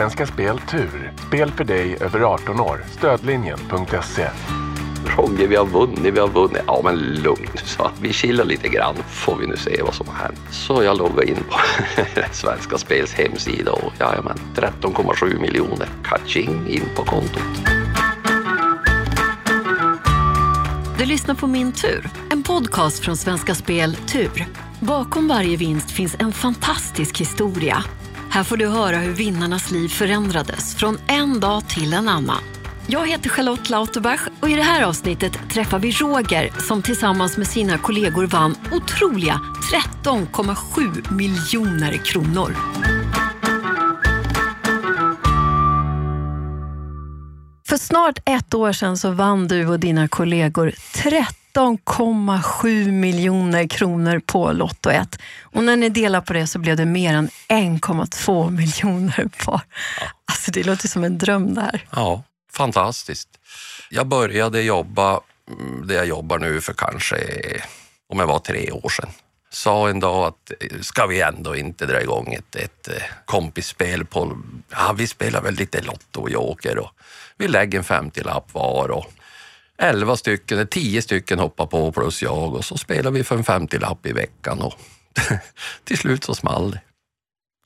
Svenska Spel Tur. Spel för dig över 18 år. Stödlinjen.se. Roger, vi har vunnit, vi har vunnit. Ja, men lugn så Vi chillar lite grann, får vi nu se vad som har hänt. Så jag loggar in på Svenska Spels hemsida och jajamän, 13,7 miljoner. Catching in på kontot. Du lyssnar på Min tur, en podcast från Svenska Spel Tur. Bakom varje vinst finns en fantastisk historia. Här får du höra hur vinnarnas liv förändrades från en dag till en annan. Jag heter Charlotte Lauterbach och i det här avsnittet träffar vi Roger som tillsammans med sina kollegor vann otroliga 13,7 miljoner kronor. För snart ett år sedan så vann du och dina kollegor 13,7 miljoner kronor på Lotto 1. Och när ni delar på det så blev det mer än 1,2 miljoner var. Alltså det låter som en dröm det här. Ja, fantastiskt. Jag började jobba mm, det jag jobbar nu för kanske, om jag var tre år sedan. Sa en dag att ska vi ändå inte dra igång ett, ett eh, kompisspel på, ja vi spelar väl lite Lotto och Joker och vi lägger en 50-lapp var och 11 stycken, 10 stycken hoppar på plus jag och så spelar vi för en 50-lapp i veckan och till slut så small det.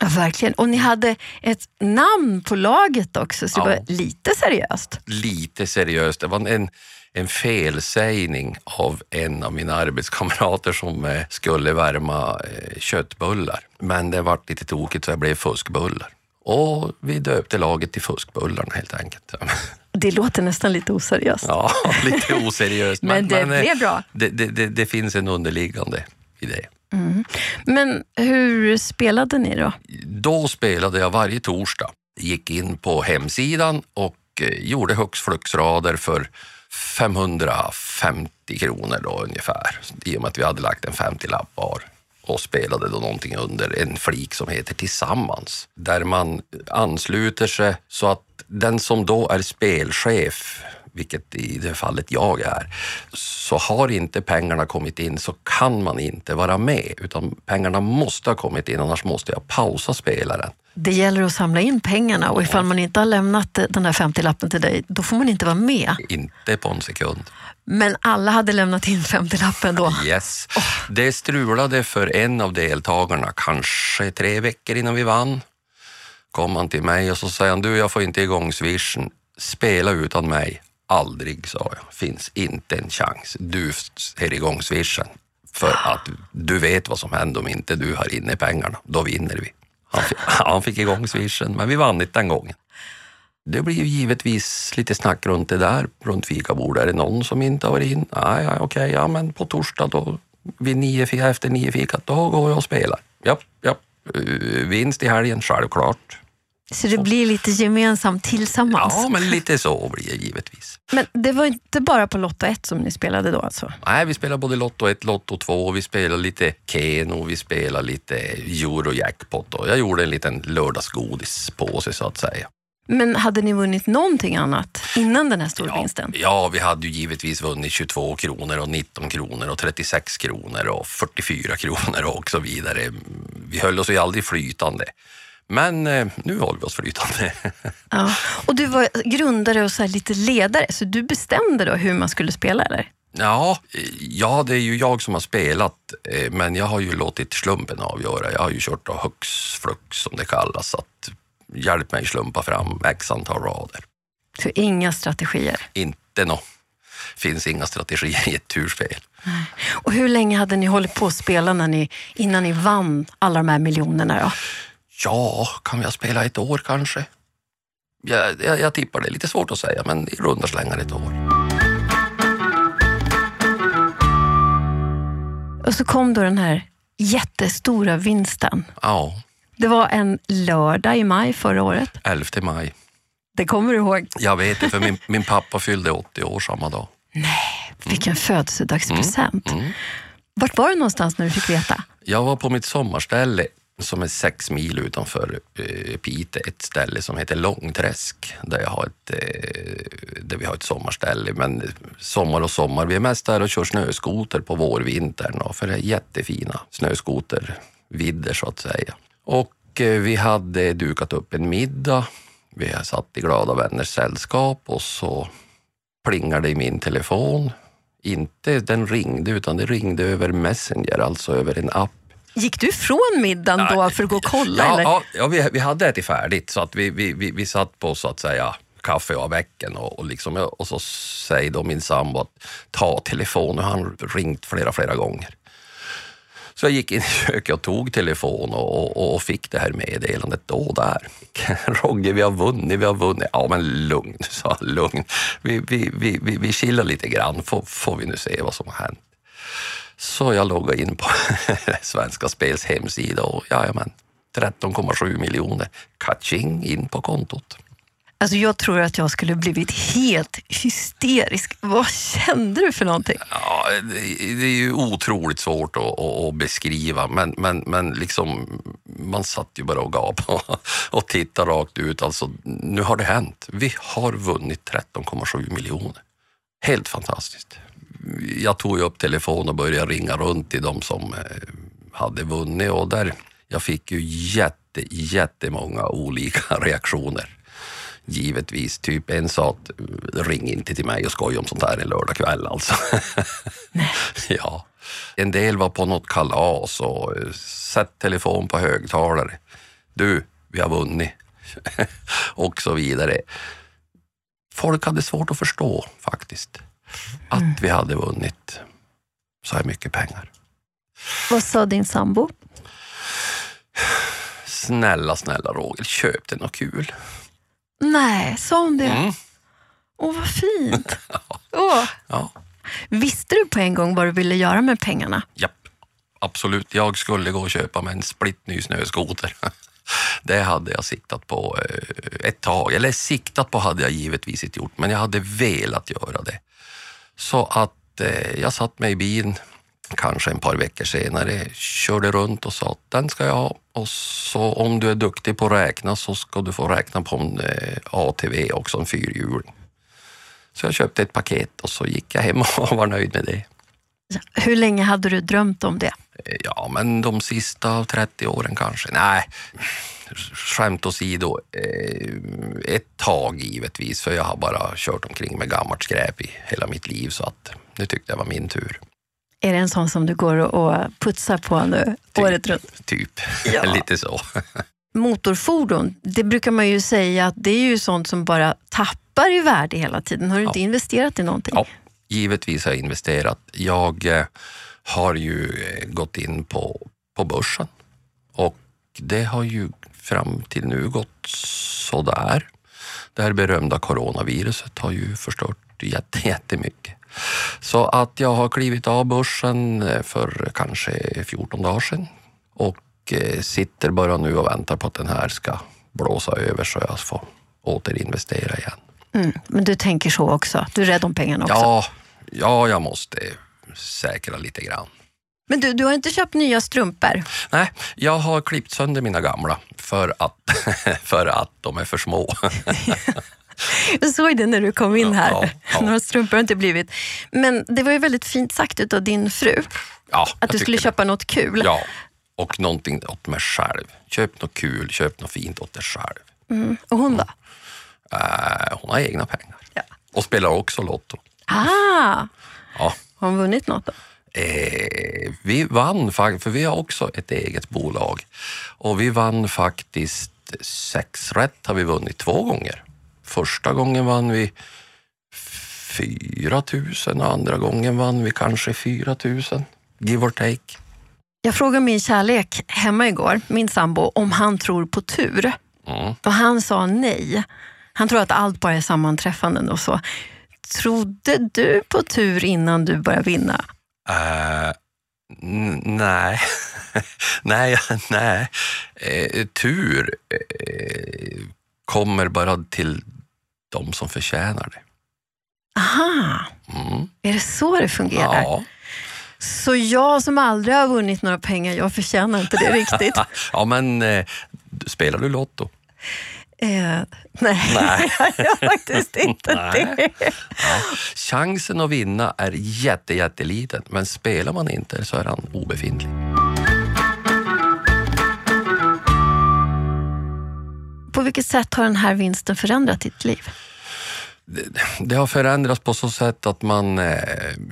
Ja, verkligen. Och ni hade ett namn på laget också, så det ja. var lite seriöst. Lite seriöst. Det var en, en felsägning av en av mina arbetskamrater som eh, skulle värma eh, köttbullar. Men det var lite tokigt så det blev fuskbullar. Och vi döpte laget till Fuskbullarna helt enkelt. Det låter nästan lite oseriöst. Ja, lite oseriöst. men, det men, blev bra. Det, det, det, finns en underliggande idé. Mm. Men hur spelade ni då? Då spelade jag varje torsdag. Gick in på hemsidan och eh, gjorde hux flux-rader för 550 kronor då ungefär. I och med att vi hade lagt en 50-lapp var och spelade då någonting under en flik som heter Tillsammans, där man ansluter sig så att den som då är spelchef vilket i det fallet jag är, så har inte pengarna kommit in så kan man inte vara med, utan pengarna måste ha kommit in, annars måste jag pausa spelaren. Det gäller att samla in pengarna och ifall man inte har lämnat den där 50-lappen till dig, då får man inte vara med. Inte på en sekund. Men alla hade lämnat in 50-lappen då? Yes. Oh. Det strulade för en av deltagarna kanske tre veckor innan vi vann. Kom han till mig och så säger han, du jag får inte igång swishen. Spela utan mig. Aldrig, sa jag. Finns inte en chans. Du är igång swishen. För att du vet vad som händer om inte du har inne pengarna. Då vinner vi. Han fick, han fick igång swishen, men vi vann inte den gången. Det blir ju givetvis lite snack runt det där, runt fikabordet. Är det någon som inte har varit in? Nej, ja, okej, okay, ja men på torsdag då, vid nio, efter nio fikat, då går jag och spelar. Ja, ja. Vinst i helgen, självklart. Så det blir lite gemensamt tillsammans? Ja, men lite så blir det givetvis. Men det var inte bara på Lotto 1 som ni spelade då alltså? Nej, vi spelade både Lotto 1, Lotto 2, vi spelade lite Keno, vi spelade lite Eurojackpot och jag gjorde en liten lördagsgodispåse så att säga. Men hade ni vunnit någonting annat innan den här storvinsten? Ja, ja, vi hade ju givetvis vunnit 22 kronor och 19 kronor och 36 kronor och 44 kronor och så vidare. Vi höll oss ju aldrig flytande. Men eh, nu håller vi oss flytande. Ja. Och du var grundare och så lite ledare, så du bestämde då hur man skulle spela eller? Ja, ja, det är ju jag som har spelat, eh, men jag har ju låtit slumpen avgöra. Jag har ju kört hux flux som det kallas, att hjälp mig slumpa fram x antal rader. Så inga strategier? Inte nå. finns inga strategier i ett turspel. Och hur länge hade ni hållit på att spela när ni, innan ni vann alla de här miljonerna? Då? Ja, kan vi ha spelat ett år kanske? Jag, jag, jag tippar det. Lite svårt att säga, men i runda slängar ett år. Och så kom då den här jättestora vinsten. Ja. Det var en lördag i maj förra året. 11 maj. Det kommer du ihåg? Jag vet det, för min, min pappa fyllde 80 år samma dag. Nej, vilken mm. födelsedagspresent. Mm. Mm. Vart var du någonstans när du fick veta? Jag var på mitt sommarställe som är sex mil utanför eh, Piteå, ett ställe som heter Långträsk, där, jag har ett, eh, där vi har ett sommarställe. Men sommar och sommar, vi är mest där och kör snöskoter på vårvintern, för det är jättefina snöskotervidder så att säga. Och eh, vi hade dukat upp en middag Vi har satt i glada vänners sällskap och så plingade i min telefon. Inte den ringde utan det ringde över Messenger, alltså över en app. Gick du från middagen då för att gå och kolla? Ja, eller? ja, ja vi, vi hade ätit färdigt så att vi, vi, vi, vi satt på så att säga kaffe och väcken och, och, liksom, och så säger då min sambo att ta telefonen. Han ringt flera, flera gånger. Så jag gick in i köket och tog telefon och, och, och fick det här meddelandet då och där. Rogge, vi har vunnit, vi har vunnit. Ja, men lugn, sa han, lugn. Vi, vi, vi, vi, vi chillar lite grann, får, får vi nu se vad som har hänt. Så jag loggade in på Svenska Spels hemsida och jajamän, 13,7 miljoner. Kaching in på kontot. Alltså jag tror att jag skulle blivit helt hysterisk. Vad kände du för någonting? Ja, det, är ju otroligt svårt att, att, beskriva, men, men, men liksom, man satt ju bara och gapade och tittade rakt ut. Alltså, nu har det hänt. Vi har vunnit 13,7 miljoner. Helt fantastiskt. Jag tog upp telefonen och började ringa runt till de som hade vunnit och där jag fick ju jätte, jättemånga olika reaktioner givetvis. Typ en sa att ring inte till mig och skoja om sånt här en lördagkväll alltså. ja. En del var på något kalas och sätt telefon på högtalare. Du, vi har vunnit. och så vidare. Folk hade svårt att förstå faktiskt att vi hade vunnit så här mycket pengar. Vad sa din sambo? Snälla, snälla Roger, köp dig något kul. Nej, sa hon det? Mm. Åh, vad fint. Åh. Ja. Visste du på en gång vad du ville göra med pengarna? Japp, absolut. Jag skulle gå och köpa mig en splitt ny snöskoter. Det hade jag siktat på eh, ett tag. Eller siktat på hade jag givetvis inte gjort, men jag hade velat göra det. Så att eh, jag satt mig i bilen kanske en par veckor senare, körde runt och sa att den ska jag ha. Och så om du är duktig på att räkna så ska du få räkna på en eh, ATV, också en fyrhjuling. Så jag köpte ett paket och så gick jag hem och var nöjd med det. Hur länge hade du drömt om det? Eh, ja, men de sista 30 åren kanske. Nej, skämt åsido. Eh, ett tag givetvis, för jag har bara kört omkring med gammalt skräp i hela mitt liv så att nu tyckte jag var min tur. Är det en sån som du går och putsar på nu typ, året runt? Typ, ja. lite så. Motorfordon, det brukar man ju säga att det är ju sånt som bara tappar i värde hela tiden. Har du ja. inte investerat i någonting? Ja, givetvis har jag investerat. Jag eh, har ju eh, gått in på, på börsen och det har ju fram till nu gått sådär. Det här berömda coronaviruset har ju förstört jättemycket. Så att jag har klivit av börsen eh, för kanske 14 dagar sedan och eh, sitter bara nu och väntar på att den här ska blåsa över så jag får återinvestera igen. Mm, men du tänker så också? Du är rädd om pengarna också? Ja, ja jag måste säkra lite grann. Men du, du har inte köpt nya strumpor? Nej, jag har klippt sönder mina gamla för att, för att de är för små. Jag såg det när du kom in här. Ja, ja. Några strumpor har inte blivit. Men det var ju väldigt fint sagt av din fru. Ja, att du skulle köpa det. något kul. Ja, och någonting åt mig själv. Köp något kul, köp något fint åt dig själv. Mm. Och hon då? Uh, hon har egna pengar. Ja. Och spelar också Lotto. Ah! Ja. Har hon vunnit något då? Eh, vi vann, för vi har också ett eget bolag. Och vi vann faktiskt sex rätt har vi vunnit två gånger. Första gången vann vi 4 000 och andra gången vann vi kanske 4 000, give or take. Jag frågade min kärlek hemma igår, min sambo, om han tror på tur. Mm. Och han sa nej. Han tror att allt bara är sammanträffanden och så. Trodde du på tur innan du började vinna? Uh, nej. nej, nej. Uh, tur uh, kommer bara till de som förtjänar det. Aha, mm. är det så det fungerar? Ja. Så jag som aldrig har vunnit några pengar, jag förtjänar inte det riktigt? ja, men eh, spelar du Lotto? Eh, nej, nej. jag gör faktiskt inte det. Ja. Chansen att vinna är jätte, jätteliten, men spelar man inte så är han obefintlig. på vilket sätt har den här vinsten förändrat ditt liv? Det har förändrats på så sätt att man eh,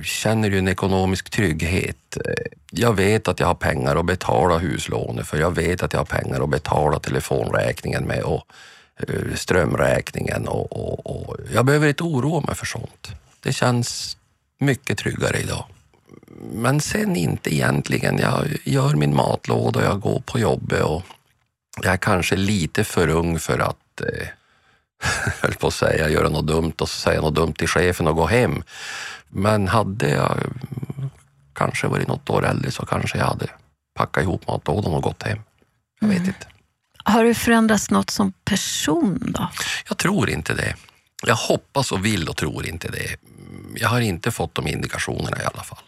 känner ju en ekonomisk trygghet. Eh, jag vet att jag har pengar att betala huslånet för. Jag vet att jag har pengar att betala telefonräkningen med och strömräkningen och, och, och jag behöver inte oroa mig för sånt. Det känns mycket tryggare idag. Men sen inte egentligen. Jag gör min matlåda och jag går på jobbet och jag är kanske lite för ung för att eh, höll på att säga, göra något dumt och säga något dumt till chefen och gå hem. Men hade jag kanske varit något år äldre så kanske jag hade packat ihop matlådan och gått hem. Jag vet mm. inte. Har du förändrats något som person då? Jag tror inte det. Jag hoppas och vill och tror inte det. Jag har inte fått de indikationerna i alla fall.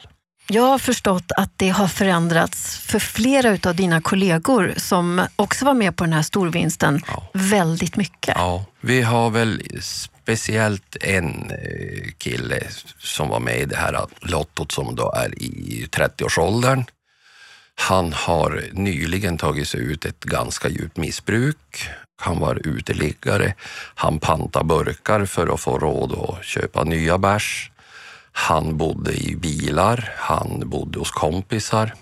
Jag har förstått att det har förändrats för flera av dina kollegor som också var med på den här storvinsten ja. väldigt mycket. Ja, vi har väl speciellt en eh, kille som var med i det här lottot som då är i 30-årsåldern. Han har nyligen tagit sig ut ett ganska djupt missbruk. Han var uteliggare. Han pantade burkar för att få råd att köpa nya bärs. Han bodde i bilar, han bodde hos kompisar,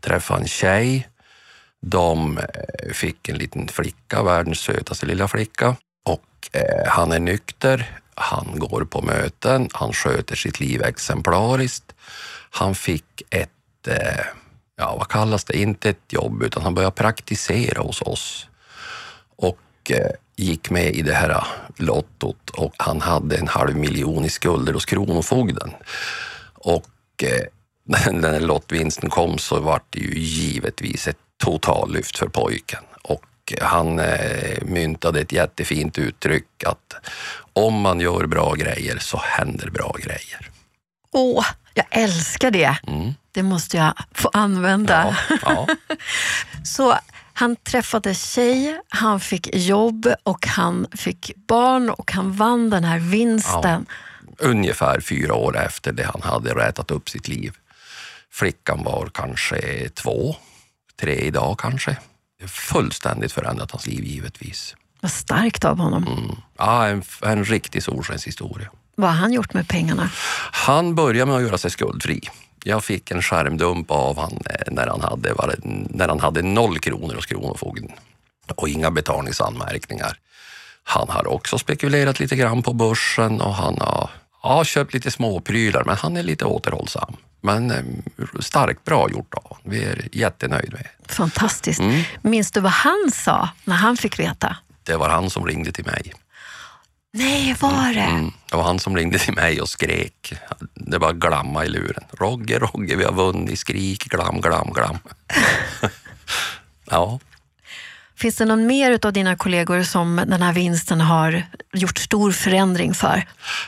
träffade en tjej. De eh, fick en liten flicka, världens sötaste lilla flicka. Och eh, han är nykter, han går på möten, han sköter sitt liv exemplariskt. Han fick ett, eh, ja vad kallas det, inte ett jobb utan han började praktisera hos oss. Och eh, gick med i det här eh, lottot och han hade en halv miljon i skulder hos Kronofogden. Och eh, när den här lottvinsten kom så var det ju givetvis ett totallyft för pojken. Och han eh, myntade ett jättefint uttryck att om man gör bra grejer så händer bra grejer. Åh, jag älskar det. Mm. Det måste jag få använda. Ja, ja. så han träffade tjej, han fick jobb och han fick barn och han vann den här vinsten. Ja, ungefär fyra år efter det han hade rätat upp sitt liv. Flickan var kanske två, tre idag kanske. Fullständigt förändrat hans liv givetvis. Vad starkt av honom. Mm. Ja, en, en riktig solskenshistoria. Vad har han gjort med pengarna? Han började med att göra sig skuldfri. Jag fick en skärmdump av han eh, när han hade, när han hade noll kronor hos Kronofogden och inga betalningsanmärkningar. Han har också spekulerat lite grann på börsen och han har ja, köpt lite småprylar, men han är lite återhållsam. Men eh, starkt bra gjort av Vi är jättenöjda med Fantastiskt. Mm. Minns du vad han sa när han fick veta? Det var han som ringde till mig. Nej, var det? Mm, det var han som ringde till mig och skrek. Det var glamma i luren. Rogge, Rogge, vi har vunnit. Skrik, glam, glam, glam. ja. Finns det någon mer av dina kollegor som den här vinsten har gjort stor förändring för?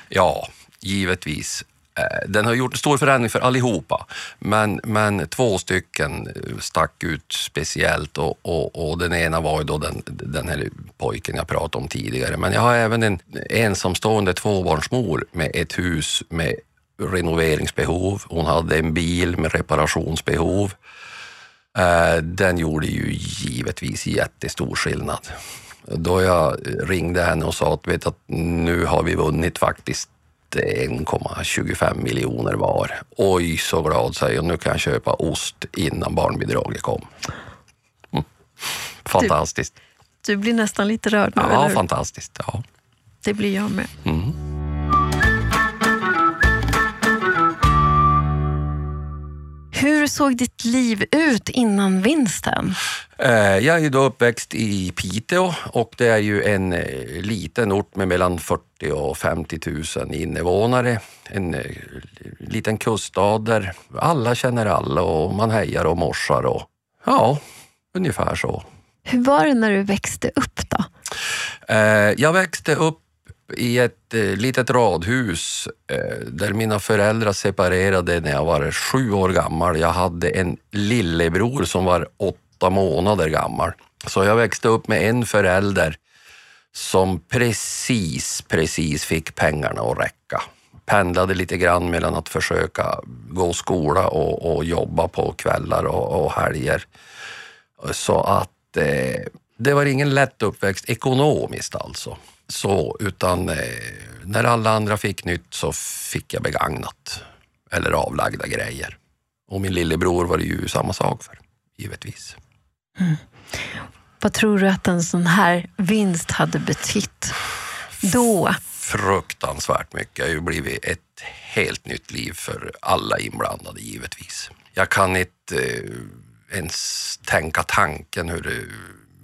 Ja, givetvis. Eh, den har gjort stor förändring för allihopa, men, men två stycken eh, stack ut speciellt och, och, och den ena var ju då den, den här pojken jag pratade om tidigare. Men jag har även en ensamstående tvåbarnsmor med ett hus med renoveringsbehov. Hon hade en bil med reparationsbehov. Eh, den gjorde ju givetvis jättestor skillnad. Då jag ringde henne och sa att, vet att nu har vi vunnit faktiskt 1,25 miljoner var. Oj, så glad säger jag. Nu kan jag köpa ost innan barnbidraget kom. Mm. Fantastiskt. Du, du, blir nästan lite rörd nu, Ja, eller? fantastiskt. Ja. Det blir jag med. Mm. Hur såg ditt liv ut innan vinsten? Eh, jag är ju då uppväxt i Piteå och det är ju en eh, liten ort med mellan 40 och 50 000 invånare. En eh, liten kuststad där alla känner alla och man hejar och morsar och ja, ungefär så. Hur var det när du växte upp då? Jag växte upp i ett eh, litet radhus eh, där mina föräldrar separerade när jag var sju år gammal. Jag hade en lillebror som var åtta månader gammal. Så jag växte upp med en förälder som precis, precis fick pengarna att räcka. Pendlade lite grann mellan att försöka gå skola och, och jobba på kvällar och, och helger. Så att eh, Det var ingen lätt uppväxt ekonomiskt alltså. Så, utan eh, när alla andra fick nytt så fick jag begagnat eller avlagda grejer. Och min lillebror var det ju samma sak för, givetvis. Vad tror du att en sån här vinst hade betytt då? Fruktansvärt mycket. Det har ju blivit ett helt nytt liv för alla inblandade givetvis. Jag kan inte eh, ens tänka tanken hur det,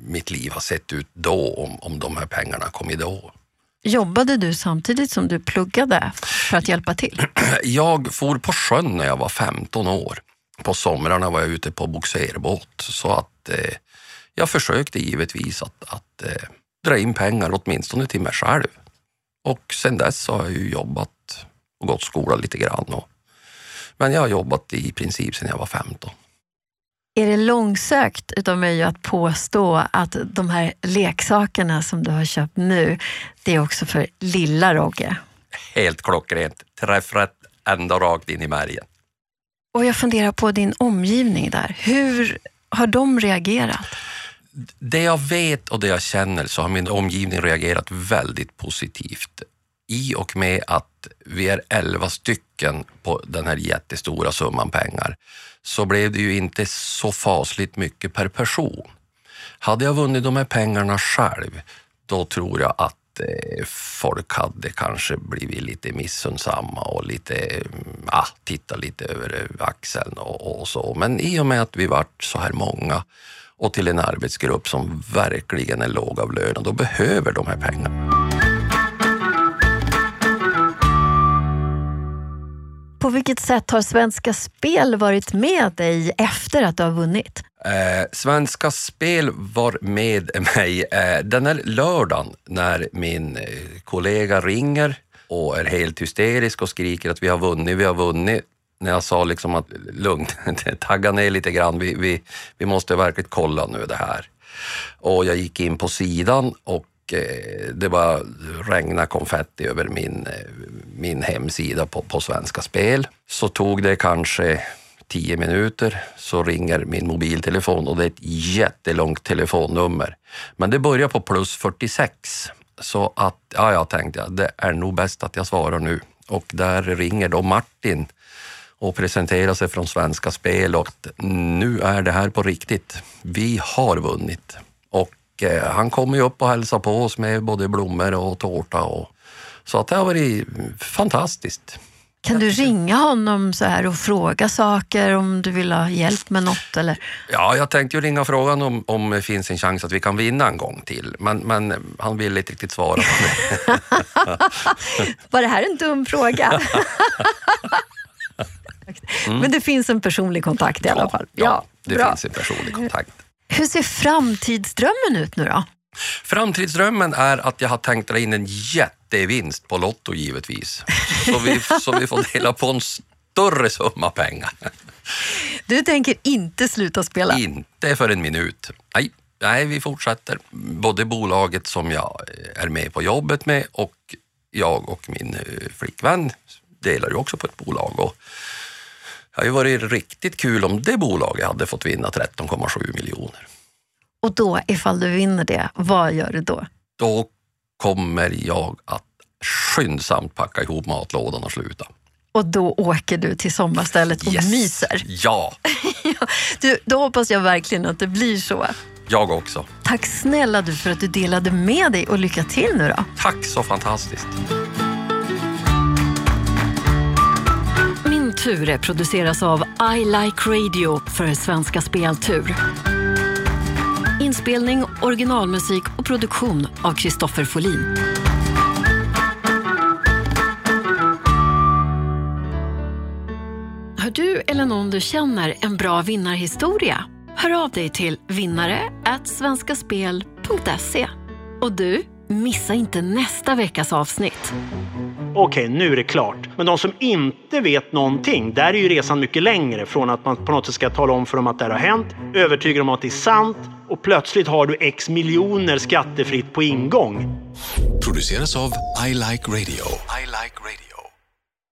mitt liv har sett ut då om, om de här pengarna kommit då. Jobbade du samtidigt som du pluggade för att hjälpa till? Jag for på sjön när jag var 15 år. På somrarna var jag ute på bogserbåt så att eh, jag försökte givetvis att, att eh, dra in pengar åtminstone till mig själv. Och sen dess har jag ju jobbat och gått skola lite grann. Och, men jag har jobbat i princip sedan jag var 15. Är det långsökt utav mig att påstå att de här leksakerna som du har köpt nu, det är också för lilla Rogge? Helt klockrent. Träffrätt ända rakt in i märgen. Och jag funderar på din omgivning där. Hur har de reagerat? Det jag vet och det jag känner så har min omgivning reagerat väldigt positivt i och med att vi är elva stycken på den här jättestora summan pengar så blev det ju inte så fasligt mycket per person. Hade jag vunnit de här pengarna själv, då tror jag att eh, folk hade kanske blivit lite missunnsamma och lite, mm, ah, titta lite över eh, axeln och, och så. Men i och med att vi vart så här många och till en arbetsgrupp som verkligen är lågavlönad och behöver de här pengarna. På vilket sätt har Svenska Spel varit med dig efter att du har vunnit? Eh, Svenska Spel var med mig eh, den här lördagen när min eh, kollega ringer och är helt hysterisk och skriker att vi har vunnit, vi har vunnit. När jag sa liksom att lugn, tagga ner lite grann, vi, vi, vi måste verkligen kolla nu det här. Och jag gick in på sidan och Eh, det var regna konfetti över min, eh, min hemsida på, på Svenska Spel. Så tog det kanske tio minuter så ringer min mobiltelefon och det är ett jättelångt telefonnummer. Men det börjar på plus 46. Så att, ja, jag tänkte att det är nog bäst att jag svarar nu. Och där ringer då Martin och presenterar sig från Svenska Spel och att nu är det här på riktigt. Vi har vunnit. Och eh, han kommer ju upp och hälsar på oss med både blommor och tårta. Och, så att det har varit fantastiskt. Kan du ringa honom så här och fråga saker om du vill ha hjälp med något? Eller? Ja, jag tänkte ju ringa frågan om, om det finns en chans att vi kan vinna en gång till, men, men han ville inte riktigt svara på det. Var det här en dum fråga? Men det finns en personlig kontakt i alla fall. Ja, det bra. finns en personlig kontakt. Hur ser framtidsdrömmen ut nu då? Framtidsdrömmen är att jag har tänkt dra in en jättevinst på Lotto givetvis. Så vi, så vi får dela på en större summa pengar. Du tänker inte sluta spela? Inte för en minut. Nej, nej, vi fortsätter. Både bolaget som jag är med på jobbet med och jag och min eh, flickvän delar ju också på ett bolag. Och det har ju varit riktigt kul om det bolaget hade fått vinna 13,7 miljoner. Och då, ifall du vinner det, vad gör du då? Då kommer jag att skyndsamt packa ihop matlådan och sluta. Och då åker du till sommarstället och Yes. myser? Ja, Du, då hoppas jag verkligen att det blir så. jag också. Tack snälla du för att du delade med dig och lycka till nu då. Tack så fantastiskt. Ture tur produceras av I Like Radio för Svenska Speltur. Inspelning, originalmusik och produktion av Kristoffer Folin. Har du eller någon du känner en bra vinnarhistoria? Hör av dig till vinnare svenskaspel.se. Och du, missa inte nästa veckas avsnitt. Okej, nu är det klart. Men de som inte vet någonting, där är ju resan mycket längre. Från att man på något sätt ska tala om för dem att det här har hänt, övertyga dem att det är sant och plötsligt har du x miljoner skattefritt på ingång. Produceras av I Like Radio. I like radio.